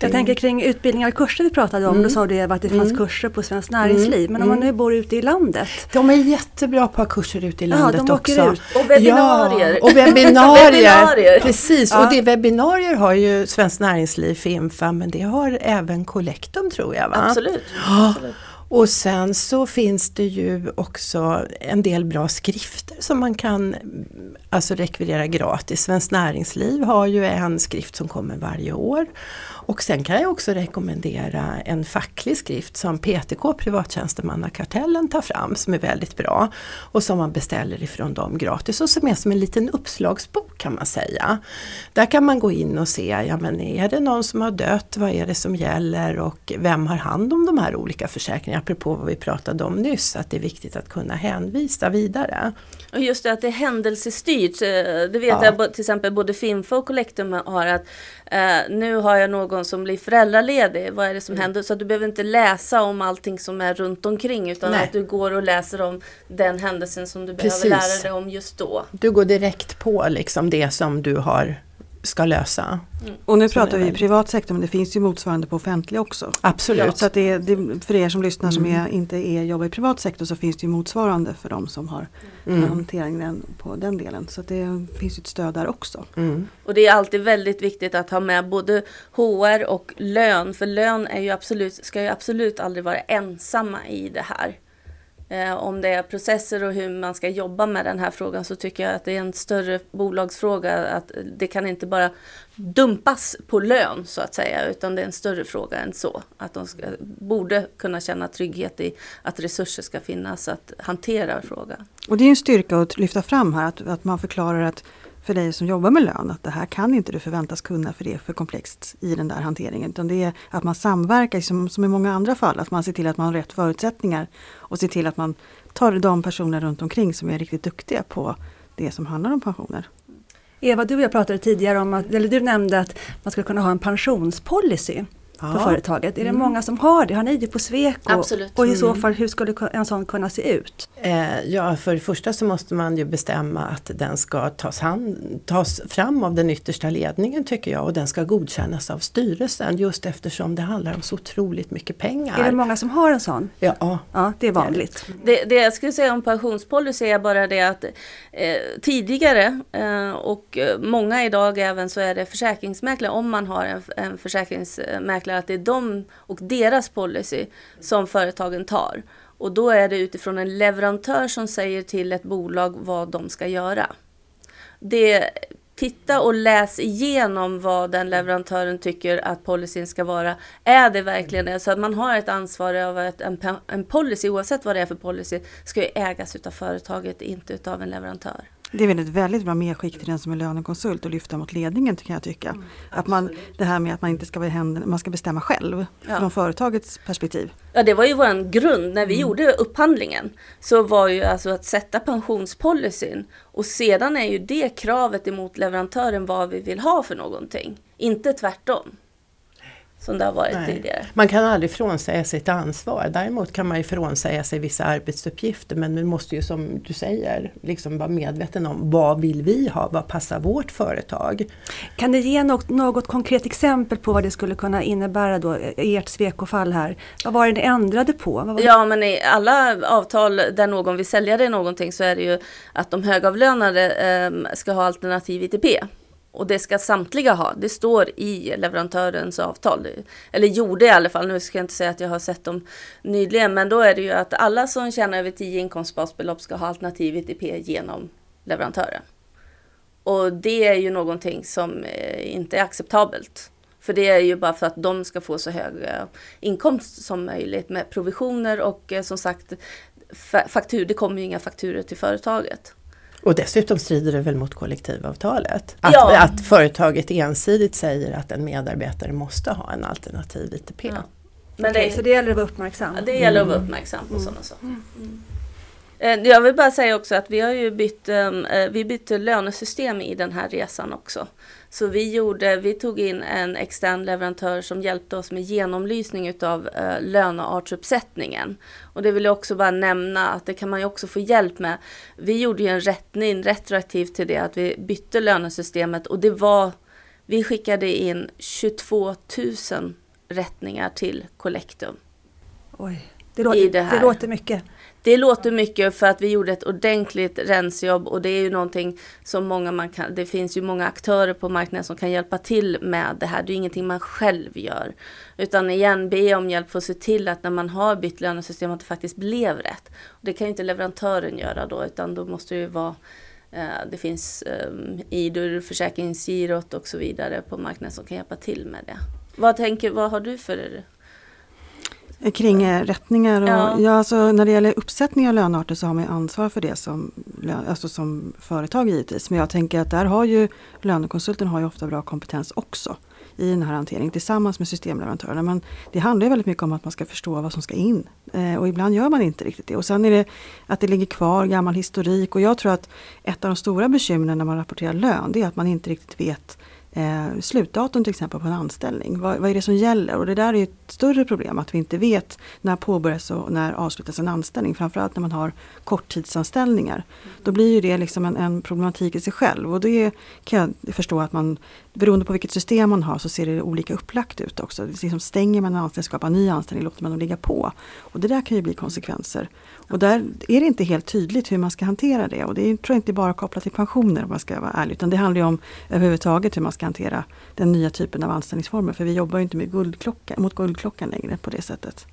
Jag tänker kring utbildningar och kurser vi pratade om,
Mm.
då sa du Eva att det fanns
Mm.
kurser på Svenskt Näringsliv. Men om man
Mm.
nu bor ute i landet,
De är jättebra på att ha kurser ute i
Ja,
landet
de åker
också.
ut.
Och webbinarier.
Ja, och webbinarier.
Webbinarier.
Precis,
Ja.
och det webbinarier har ju Svenskt Näringsliv, Fimfa, men det har även Collectum tror jag. Va?
Absolut.
Ja.
Absolut.
Och sen så finns det ju också en del bra skrifter som man kan alltså rekvirera gratis. Svenskt Näringsliv har ju en skrift som kommer varje år. Och sen kan jag också rekommendera en facklig skrift som PTK, Privattjänstemannakartellen, tar fram som är väldigt bra. Och som man beställer ifrån dem gratis och som är som en liten uppslagsbok kan man säga. Där kan man gå in och se, ja men är det någon som har dött, vad är det som gäller och vem har hand om de här olika försäkringarna? Apropå vad vi pratade om nyss, att det är viktigt att kunna hänvisa vidare.
Och just det att det är händelsestyrt. Eh, det vet ja. jag till exempel både Finfo och Collectum har att eh, nu har jag någon som blir föräldraledig. Vad är det som mm. händer? Så du behöver inte läsa om allting som är runt omkring utan Nej. att du går och läser om den händelsen som du Precis. behöver lära dig om just då.
Du går direkt på liksom det som du har ska lösa.
Mm. Och nu pratar vi i privat sektor men det finns ju motsvarande på offentlig också.
Absolut.
Så att det, det, för er som lyssnar mm. som är, inte är, jobbar i privat sektor så finns det ju motsvarande för de som har mm. hanteringen på den delen. Så att det finns ju ett stöd där också.
Mm. Och det är alltid väldigt viktigt att ha med både HR och lön. För lön är ju absolut, ska ju absolut aldrig vara ensamma i det här. Eh, om det är processer och hur man ska jobba med den här frågan så tycker jag att det är en större bolagsfråga. Att det kan inte bara dumpas på lön så att säga utan det är en större fråga än så. Att de ska, borde kunna känna trygghet i att resurser ska finnas att hantera frågan.
Och det är en styrka att lyfta fram här att, att man förklarar att för dig som jobbar med lön att det här kan inte du förväntas kunna för det är för komplext i den där hanteringen. Utan det är att man samverkar som, som i många andra fall, att man ser till att man har rätt förutsättningar och ser till att man tar de personer runt omkring som är riktigt duktiga på det som handlar om pensioner.
Eva, du och jag pratade tidigare om att, eller du nämnde att man skulle kunna ha en pensionspolicy ja. på företaget. Är det mm. många som har det? Har ni det på Sweco?
Absolut.
Och i så mm. fall hur skulle en sån kunna se ut?
Eh, ja, för det första så måste man ju bestämma att den ska tas, hand, tas fram av den yttersta ledningen tycker jag och den ska godkännas av styrelsen just eftersom det handlar om så otroligt mycket pengar.
Är det många som har en sån?
Ja.
Ja, det är vanligt.
Det, det jag skulle säga om pensionspolicy är bara det att eh, tidigare eh, och många idag även så är det försäkringsmäklare om man har en, en försäkringsmäklare utvecklar att det är de och deras policy som företagen tar. Och då är det utifrån en leverantör som säger till ett bolag vad de ska göra. Det, titta och läs igenom vad den leverantören tycker att policyn ska vara. Är det verkligen det? Så att man har ett ansvar över att en, en policy, oavsett vad det är för policy, ska ju ägas av företaget, inte utav en leverantör.
Det är väl ett väldigt bra medskick till den som är lönekonsult och lyfta mot ledningen kan jag tycka. Mm, att man, det här med att man inte ska, man ska bestämma själv ja. från företagets perspektiv.
Ja det var ju vår grund när vi mm. gjorde upphandlingen. Så var ju alltså att sätta pensionspolicyn och sedan är ju det kravet emot leverantören vad vi vill ha för någonting. Inte tvärtom som det har varit Nej. tidigare.
Man kan aldrig frånsäga sig ett ansvar. Däremot kan man ju frånsäga sig vissa arbetsuppgifter men man måste ju som du säger liksom vara medveten om vad vill vi ha, vad passar vårt företag?
Kan du ge något, något konkret exempel på vad det skulle kunna innebära då i ert svekofall här? Vad var det ni ändrade på?
Ja men i alla avtal där någon vill sälja dig någonting så är det ju att de högavlönade eh, ska ha alternativ ITP. Och det ska samtliga ha. Det står i leverantörens avtal. Eller gjorde i alla fall. Nu ska jag inte säga att jag har sett dem nyligen. Men då är det ju att alla som tjänar över 10 inkomstbasbelopp ska ha alternativ ITP genom leverantören. Och det är ju någonting som eh, inte är acceptabelt. För det är ju bara för att de ska få så hög inkomst som möjligt med provisioner och eh, som sagt faktur, det kommer ju inga fakturer till företaget.
Och dessutom strider det väl mot kollektivavtalet? Att, ja. att företaget ensidigt säger att en medarbetare måste ha en alternativ ITP. Ja.
Men det, så det gäller att vara uppmärksam?
Det gäller att vara mm. uppmärksam på mm. sådana saker. Mm. Mm. Jag vill bara säga också att vi har ju bytt, um, vi bytte lönesystem i den här resan också. Så vi, gjorde, vi tog in en extern leverantör som hjälpte oss med genomlysning utav uh, löneartsuppsättningen. Och det vill jag också bara nämna att det kan man ju också få hjälp med. Vi gjorde ju en rättning retroaktivt till det att vi bytte lönesystemet och det var vi skickade in 22 000 rättningar till Collectum.
Oj, det låter, det, det låter mycket.
Det låter mycket för att vi gjorde ett ordentligt rensjobb och det är ju någonting som många man kan, det finns ju många aktörer på marknaden som kan hjälpa till med det här. Det är ju ingenting man själv gör. Utan igen, be om hjälp för att se till att när man har bytt lönesystem att det faktiskt blev rätt. Det kan ju inte leverantören göra då utan då måste det ju vara eh, det finns eh, um, IDUR, försäkringsgirot och så vidare på marknaden som kan hjälpa till med det. Vad, tänker, vad har du för
Kring eh, rättningar och ja. ja alltså när det gäller uppsättning av lönearter så har man ansvar för det som, alltså som företag givetvis. Men jag tänker att där har ju lönekonsulten har ju ofta bra kompetens också i den här hanteringen tillsammans med systemleverantörerna. Men det handlar ju väldigt mycket om att man ska förstå vad som ska in. Eh, och ibland gör man inte riktigt det. Och sen är det att det ligger kvar gammal historik. Och jag tror att ett av de stora bekymren när man rapporterar lön det är att man inte riktigt vet eh, slutdatum till exempel på en anställning. Vad, vad, är det som gäller? Och det där är ett större problem att vi inte vet när påbörjas och när avslutas en anställning. Framförallt när man har korttidsanställningar. Då blir ju det liksom en, en, problematik i sig själv och det kan jag förstå att man beroende på vilket system man har så ser det olika upplagt ut också. Det liksom stänger man en anställning, skapar en ny anställning, låter man dem ligga på. Och det där kan ju bli konsekvenser. Och där är det inte helt tydligt hur man ska hantera det. Och det är, tror jag inte bara kopplat till pensioner om man ska vara ärlig. Utan det handlar ju om överhuvudtaget hur man ska hantera den nya typen av anställningsformer. För vi jobbar ju inte med guldklocka, mot guldklockan längre på det sättet.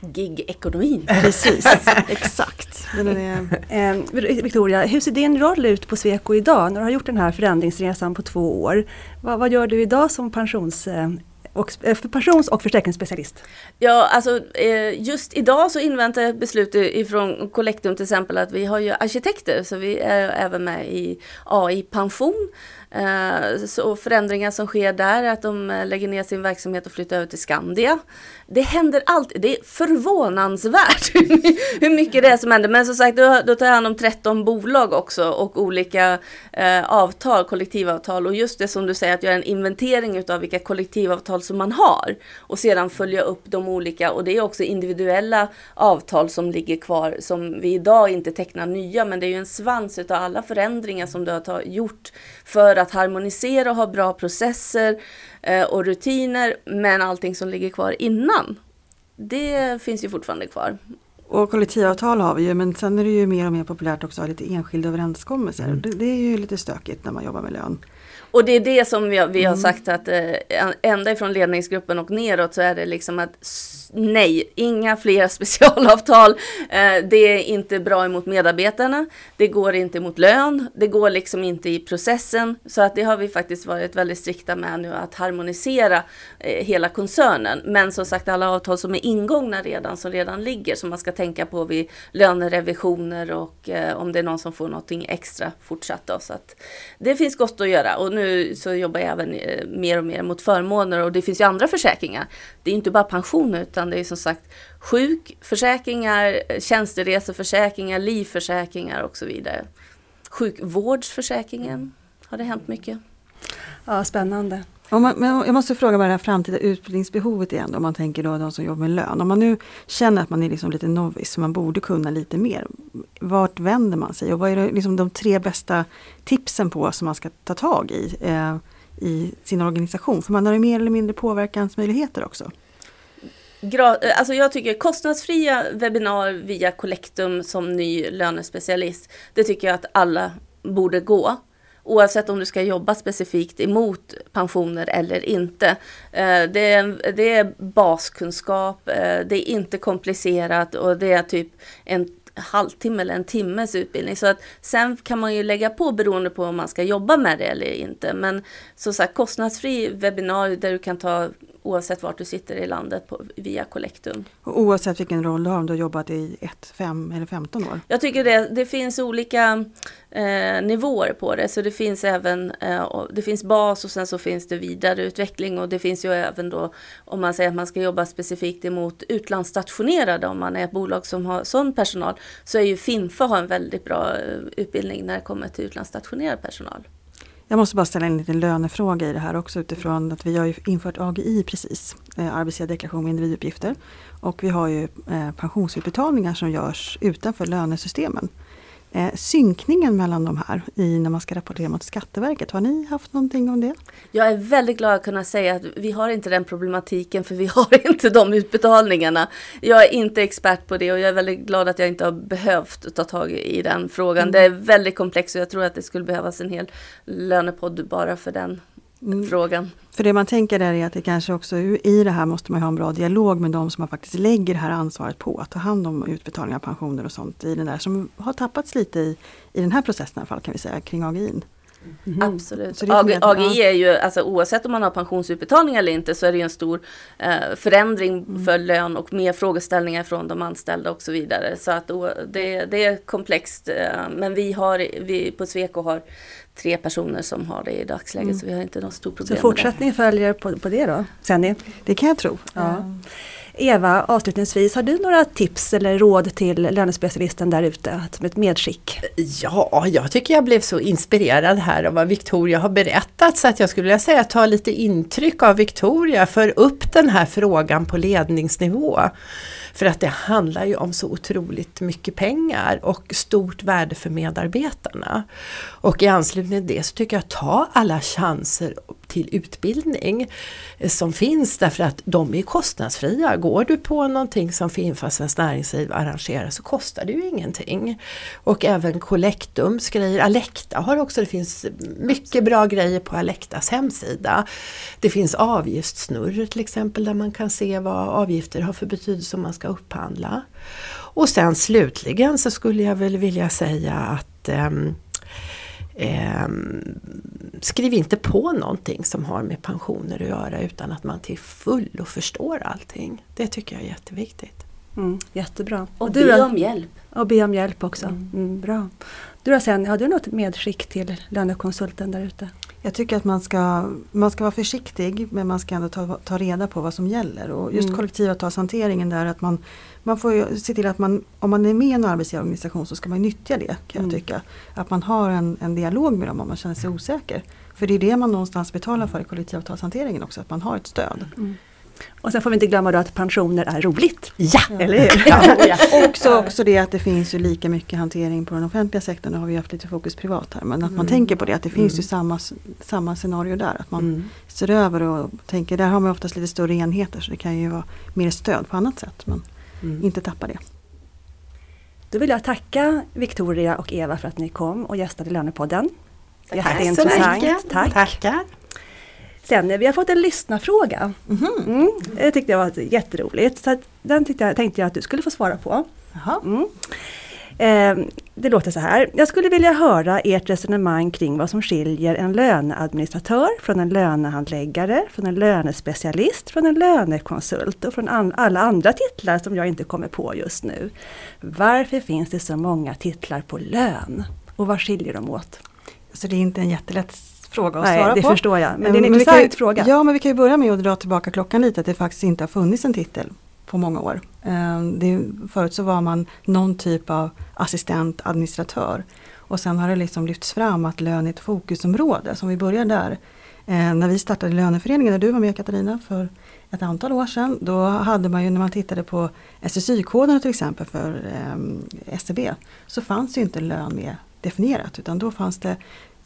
Gig-ekonomin.
Precis, exakt.
Eh, Victoria, hur ser din roll ut på Sweco idag när du har gjort den här förändringsresan på två år? Vad, vad gör du idag som pensions eh, och, eh, pensions och försäkringsspecialist?
Ja, alltså just idag så inväntar jag beslut ifrån Collectum till exempel att vi har ju arkitekter så vi är även med i AI pension. Eh, så förändringar som sker där är att de eh, lägger ner sin verksamhet och flyttar över till Skandia det händer alltid. Det är förvånansvärt hur mycket det är som händer. Men som sagt, då, då tar jag hand om 13 bolag också och olika eh, avtal, kollektivavtal. Och just det som du säger, att göra en inventering av vilka kollektivavtal som man har. Och sedan följa upp de olika. Och det är också individuella avtal som ligger kvar som vi idag inte tecknar nya. Men det är ju en svans av alla förändringar som du har gjort för att harmonisera och ha bra processer Eh, och rutiner, men allting som ligger kvar innan, det finns ju fortfarande kvar.
Och kollektivavtal har vi ju men sen är det ju mer och mer populärt också att ha lite enskilda överenskommelser. Mm. Det, det, är ju lite stökigt när man jobbar med lön.
Och det är det som vi har, vi har mm. sagt att eh, ända ifrån ledningsgruppen och neråt så är det liksom att nej, inga fler specialavtal. Eh, det är inte bra emot medarbetarna. Det går inte mot lön. Det går liksom inte i processen. Så att det har vi faktiskt varit väldigt strikta med nu att harmonisera eh, hela koncernen. Men som sagt alla avtal som är ingångna redan, som redan ligger, som man ska tänka på vid lönerevisioner och eh, om det är någon som får någonting extra fortsatt. Då. Så att det finns gott att göra och nu så jobbar jag även eh, mer och mer mot förmåner och det finns ju andra försäkringar. Det är inte bara pensioner utan det är som sagt sjukförsäkringar, eh, tjänstereseförsäkringar, livförsäkringar och så vidare. Sjukvårdsförsäkringen har det hänt mycket.
Ja, spännande.
Om man, men jag måste fråga vad det här framtida utbildningsbehovet igen om man tänker då de som jobbar med lön. Om man nu känner att man är liksom lite novis, Så man borde kunna lite mer. Vart vänder man sig och vad är det, liksom de tre bästa tipsen på som man ska ta tag i eh, i sin organisation? För man har ju mer eller mindre påverkansmöjligheter också.
Eh, alltså jag tycker kostnadsfria webbinar via Collectum som ny lönespecialist, det tycker jag att alla borde gå. Oavsett om du ska jobba specifikt emot pensioner eller inte. Eh, det är, det är baskunskap, eh, det är inte komplicerat och det är typ en halvtimme eller en timmes utbildning. Så att sen kan man ju lägga på beroende på om man ska jobba med det eller inte. Men som sagt kostnadsfri webbinarie där du kan ta oavsett vart du sitter i landet på, via Collectum.
Och oavsett vilken roll du har, om du har jobbat i 1, 5 eller 15 år?
Jag tycker det, det finns olika eh, nivåer på det. Så det finns även eh, det finns bas och sen så finns det vidareutveckling och det finns ju även då om man säger att man ska jobba specifikt emot utlandsstationerade om man är ett bolag som har sån personal så är ju Finfa har en väldigt bra eh, utbildning när det kommer till utlandsstationerad personal.
Jag måste bara ställa en liten lönefråga i det här också utifrån att vi har infört AGI precis, eh, arbetsgivardeklaration med individuppgifter. Och vi har ju eh, pensionsutbetalningar som görs utanför lönesystemen. Eh, synkningen mellan de här i när man ska rapportera mot Skatteverket, har ni haft någonting om det?
Jag är väldigt glad att kunna säga att vi har inte den problematiken för vi har inte de utbetalningarna. Jag är inte expert på det och jag är väldigt glad att jag inte har behövt ta tag i den frågan. Mm. Det är väldigt komplext och jag tror att det skulle behövas en hel lönepodd bara för den. Frågan.
För det man tänker där är att det kanske också i det här måste man ha en bra dialog med de som man faktiskt lägger det här ansvaret på att ta hand om utbetalning av pensioner och sånt i den där som har tappats lite i, i den här processen i alla fall kan vi säga kring AGI.
Mm. Absolut. AG, AGI är ju, alltså, oavsett om man har pensionsutbetalning eller inte, så är det en stor eh, förändring mm. för lön och mer frågeställningar från de anställda och så vidare. Så att det, det är komplext. Eh, men vi, har, vi på Sweco har tre personer som har det i dagsläget mm. så vi har inte något stort problem.
Så fortsättning följer på, på det då, Senni?
Det kan jag tro.
Ja. Eva, avslutningsvis, har du några tips eller råd till lönespecialisten där ute som ett medskick?
Ja, jag tycker jag blev så inspirerad här av vad Victoria har berättat så att jag skulle vilja säga ta lite intryck av Victoria, för upp den här frågan på ledningsnivå. För att det handlar ju om så otroligt mycket pengar och stort värde för medarbetarna. Och i anslutning till det så tycker jag ta alla chanser till utbildning eh, som finns därför att de är kostnadsfria. Går du på någonting som Finnfa Svenskt Näringsliv arrangerar så kostar det ju ingenting. Och även Collectums grejer, Alekta har också, det finns mycket bra grejer på Alektas hemsida. Det finns avgiftssnurr till exempel där man kan se vad avgifter har för betydelse om man ska upphandla. Och sen slutligen så skulle jag väl vilja säga att um, Eh, skriv inte på någonting som har med pensioner att göra utan att man till fullo förstår allting. Det tycker jag är jätteviktigt.
Mm, jättebra.
Och, och be om hjälp.
Och be om hjälp också. Mm. Mm, bra. Du då sen, har du något medskick till lönekonsulten där ute?
Jag tycker att man ska, man ska vara försiktig men man ska ändå ta, ta reda på vad som gäller. Och just mm. kollektivavtalshanteringen där att man, man får ju se till att man, om man är med i en arbetsgivarorganisation så ska man nyttja det kan mm. jag tycka. Att man har en, en dialog med dem om man känner sig osäker. För det är det man någonstans betalar för i kollektivavtalshanteringen också, att man har ett stöd. Mm.
Och sen får vi inte glömma då att pensioner är roligt.
Ja, eller hur? Ja. också, också det att det finns ju lika mycket hantering på den offentliga sektorn. Nu har vi haft lite fokus privat här. Men att mm. man tänker på det, att det finns mm. ju samma, samma scenario där. Att man mm. ser över och tänker, där har man oftast lite större enheter så det kan ju vara mer stöd på annat sätt. Men mm. inte tappa det.
Då vill jag tacka Victoria och Eva för att ni kom och gästade Lönepodden.
Tack så mycket. Tack. Tackar.
Sen, vi har fått en lyssnarfråga. Mm. Mm, det tyckte jag var jätteroligt. Så den jag, tänkte jag att du skulle få svara på. Mm. Eh, det låter så här. Jag skulle vilja höra ert resonemang kring vad som skiljer en löneadministratör från en lönehandläggare, från en lönespecialist, från en lönekonsult och från an alla andra titlar som jag inte kommer på just nu. Varför finns det så många titlar på lön? Och vad skiljer de åt?
Så det är inte en jättelätt fråga att
Nej,
svara
det
på.
det förstår jag. Men det är en intressant
kan,
fråga.
Ja, men vi kan ju börja med att dra tillbaka klockan lite. Att det faktiskt inte har funnits en titel på många år. Ehm, det, förut så var man någon typ av assistent, administratör. Och sen har det liksom lyfts fram att lön är ett fokusområde. Så om vi börjar där. Ehm, när vi startade Löneföreningen, när du var med Katarina för ett antal år sedan. Då hade man ju när man tittade på SSY-koderna till exempel för eh, SCB. Så fanns ju inte lön med definierat utan då fanns det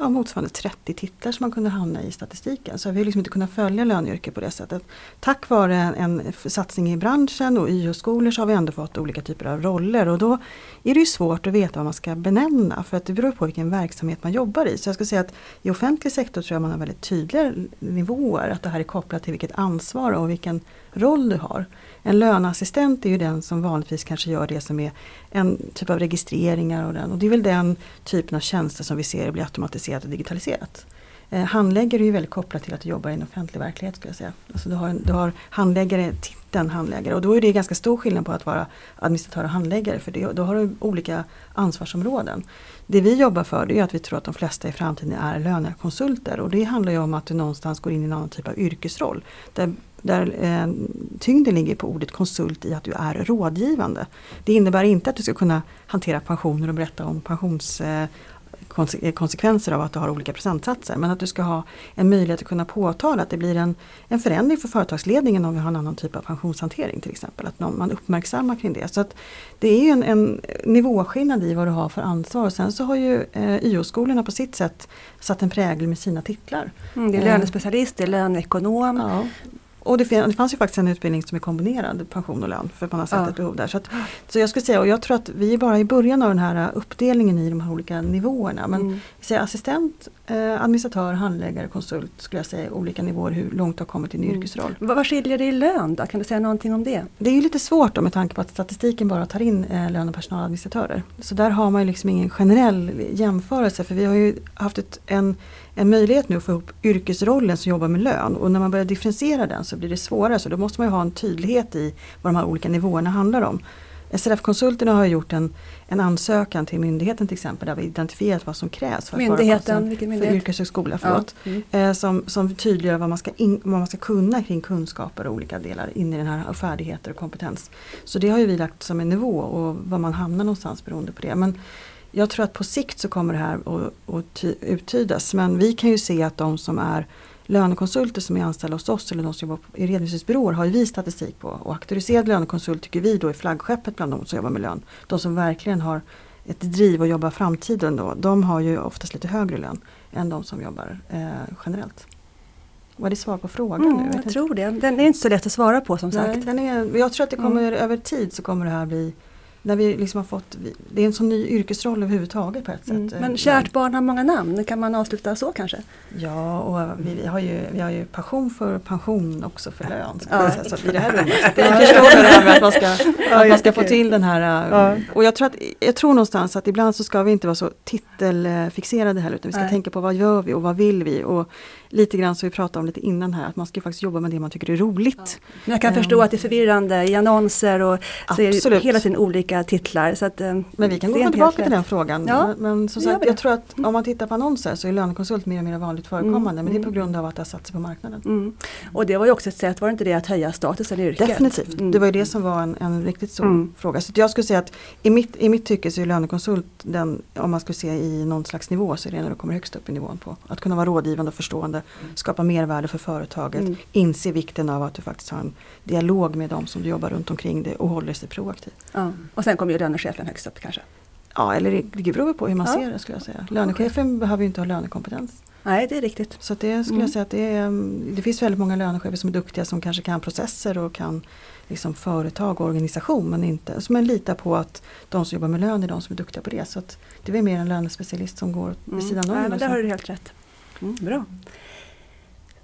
ja, motsvarande 30 titlar som man kunde hamna i statistiken. Så vi har liksom inte kunnat följa löneyrket på det sättet. Tack vare en, en satsning i branschen och YH-skolor så har vi ändå fått olika typer av roller och då är det ju svårt att veta vad man ska benämna för att det beror på vilken verksamhet man jobbar i. Så jag skulle säga att i offentlig sektor tror jag man har väldigt tydliga nivåer, att det här är kopplat till vilket ansvar och vilken roll du har. En löneassistent är ju den som vanligtvis kanske gör det som är en typ av registreringar och, den, och det är väl den typen av tjänster som vi ser blir automatiserat och digitaliserat. Eh, handläggare är ju väldigt kopplat till att du jobbar i en offentlig verklighet. Skulle jag säga. Alltså du, har, du har handläggare, titeln handläggare och då är det ganska stor skillnad på att vara administratör och handläggare för det, då har du olika ansvarsområden. Det vi jobbar för det är att vi tror att de flesta i framtiden är lönekonsulter och det handlar ju om att du någonstans går in i en annan typ av yrkesroll. Där där eh, tyngden ligger på ordet konsult i att du är rådgivande. Det innebär inte att du ska kunna hantera pensioner och berätta om pensions eh, konsekvenser av att du har olika procentsatser. Men att du ska ha en möjlighet att kunna påtala att det blir en, en förändring för företagsledningen om vi har en annan typ av pensionshantering till exempel. Att man uppmärksammar kring det. Så att det är ju en, en nivåskillnad i vad du har för ansvar. Och sen så har ju eh, YO-skolorna på sitt sätt satt en prägel med sina titlar.
Mm, det är lönespecialist, det är löneekonom.
Ja. Och det, det, fanns ju faktiskt en utbildning som är kombinerad pension och lön för att man har sett ja. ett behov där. Så, att, så jag skulle säga, och jag tror att vi är bara i början av den här uppdelningen i de här olika nivåerna. Men mm. säga, assistent, eh, administratör, handläggare, konsult skulle jag säga olika nivåer hur långt du har kommit i din mm. yrkesroll.
Vad, vad skiljer det i lön då? Kan du säga någonting om det?
Det är ju lite svårt då med tanke på att statistiken bara tar in eh, lön och personaladministratörer. Så där har man ju liksom ingen generell jämförelse för vi har ju haft ett, en en möjlighet nu att få ihop yrkesrollen som jobbar med lön och när man börjar differentiera den så blir det svårare så då måste man ju ha en tydlighet i vad de här olika nivåerna handlar om. SRF-konsulterna har gjort en, en ansökan till myndigheten till exempel där vi identifierat vad som krävs för
myndigheten, vilken myndighet?
För yrkeshögskola, förlåt. Ja. Mm. Eh, som, som tydliggör vad man, ska in, vad man ska kunna kring kunskaper och olika delar in i den här färdigheter och kompetens. Så det har ju vi lagt som en nivå och var man hamnar någonstans beroende på det. Men jag tror att på sikt så kommer det här att, att uttydas. Men vi kan ju se att de som är lönekonsulter som är anställda hos oss eller de som jobbar i redovisningsbyråer har ju vi statistik på. Och auktoriserad lönekonsult tycker vi då är flaggskeppet bland de som jobbar med lön. De som verkligen har ett driv och jobbar framtiden då. De har ju oftast lite högre lön än de som jobbar eh, generellt. Var det svar på frågan
mm,
nu?
Jag, jag tror det. Den är inte så lätt att svara på som
Nej,
sagt.
Är, jag tror att det kommer mm. över tid så kommer det här bli när vi liksom har fått, det är en sån ny yrkesroll överhuvudtaget på ett sätt. Mm.
Men kärt barn har många namn, kan man avsluta så kanske?
Ja, och vi, vi, har, ju, vi har ju passion för pension också för lön. Ja. Så, så i det här rummet. Det är förstår det här med att man ska, att man ska få till den här. Ja. Och jag tror, att, jag tror någonstans att ibland så ska vi inte vara så titelfixerade heller utan vi ska Nej. tänka på vad gör vi och vad vill vi. Och lite grann som vi pratade om lite innan här, att man ska faktiskt jobba med det man tycker är roligt.
Ja. Jag kan um, förstå att det är förvirrande i annonser och så är det hela tiden olika titlar. Så att, um,
men vi kan gå tillbaka till den frågan. Ja, men som sagt, jag tror att om man tittar på annonser så är lönekonsult mer och mer vanligt förekommande. Mm. Men det är på grund av att det har satt sig på marknaden.
Mm. Och det var ju också ett sätt, var det inte det, att höja statusen i yrket?
Definitivt, mm. det var ju det som var en, en riktigt stor mm. fråga. Så jag skulle säga att i mitt, i mitt tycke så är lönekonsult den, om man skulle se i någon slags nivå, så är det när du kommer högst upp i nivån på. Att kunna vara rådgivande och förstående, skapa mervärde för företaget, mm. inse vikten av att du faktiskt har en dialog med dem som du jobbar runt omkring dig och håller sig proaktiv.
Ja. Och sen kommer ju lönechefen högst upp kanske?
Ja, eller det beror på hur man ja. ser det skulle jag säga. Lönechefen okay. behöver ju inte ha lönekompetens.
Nej, det är riktigt.
Så det skulle mm. jag säga att det, är, det finns väldigt många lönechefer som är duktiga som kanske kan processer och kan liksom företag och organisation men inte, som man litar på att de som jobbar med lön är de som är duktiga på det. Så det är mer en lönespecialist som går vid mm. sidan om.
Nej, men där har du helt rätt. Mm, bra.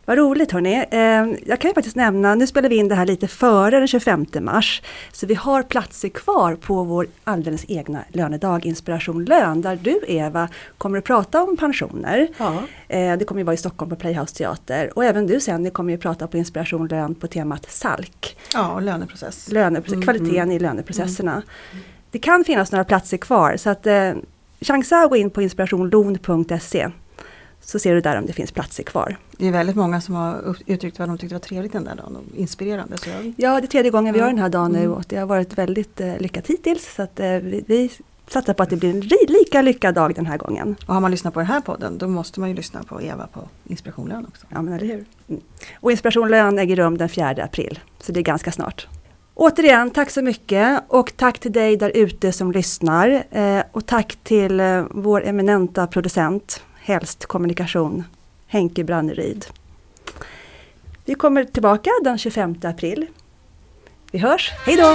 Vad roligt hörni. Eh, jag kan ju faktiskt nämna, nu spelar vi in det här lite före den 25 mars. Så vi har platser kvar på vår alldeles egna lönedag Inspiration Lön. Där du Eva kommer att prata om pensioner. Ja. Eh, det kommer att vara i Stockholm på Playhouse Teater. Och även du sen, ni kommer att prata på Inspiration Lön på temat SALK.
Ja, och löneprocess.
Löneprocess mm, kvaliteten mm. i löneprocesserna. Mm. Det kan finnas några platser kvar så att eh, chansa att gå in på inspirationlon.se så ser du där om det finns platser kvar.
Det är väldigt många som har uttryckt vad de tyckte var trevligt den där dagen och inspirerande. Så jag...
Ja, det är tredje gången vi gör den här dagen nu mm. och det har varit väldigt eh, lyckat hittills. Så att, eh, vi, vi satsar på att det blir en lika lyckad dag den här gången.
Och har man lyssnat på den här podden då måste man ju lyssna på Eva på Inspiration Lön också.
Ja, men eller hur. Mm. Och Inspiration Lön äger rum den 4 april, så det är ganska snart. Återigen, tack så mycket och tack till dig där ute som lyssnar. Eh, och tack till eh, vår eminenta producent helst kommunikation, Henke Branneryd. Vi kommer tillbaka den 25 april. Vi hörs, hej då!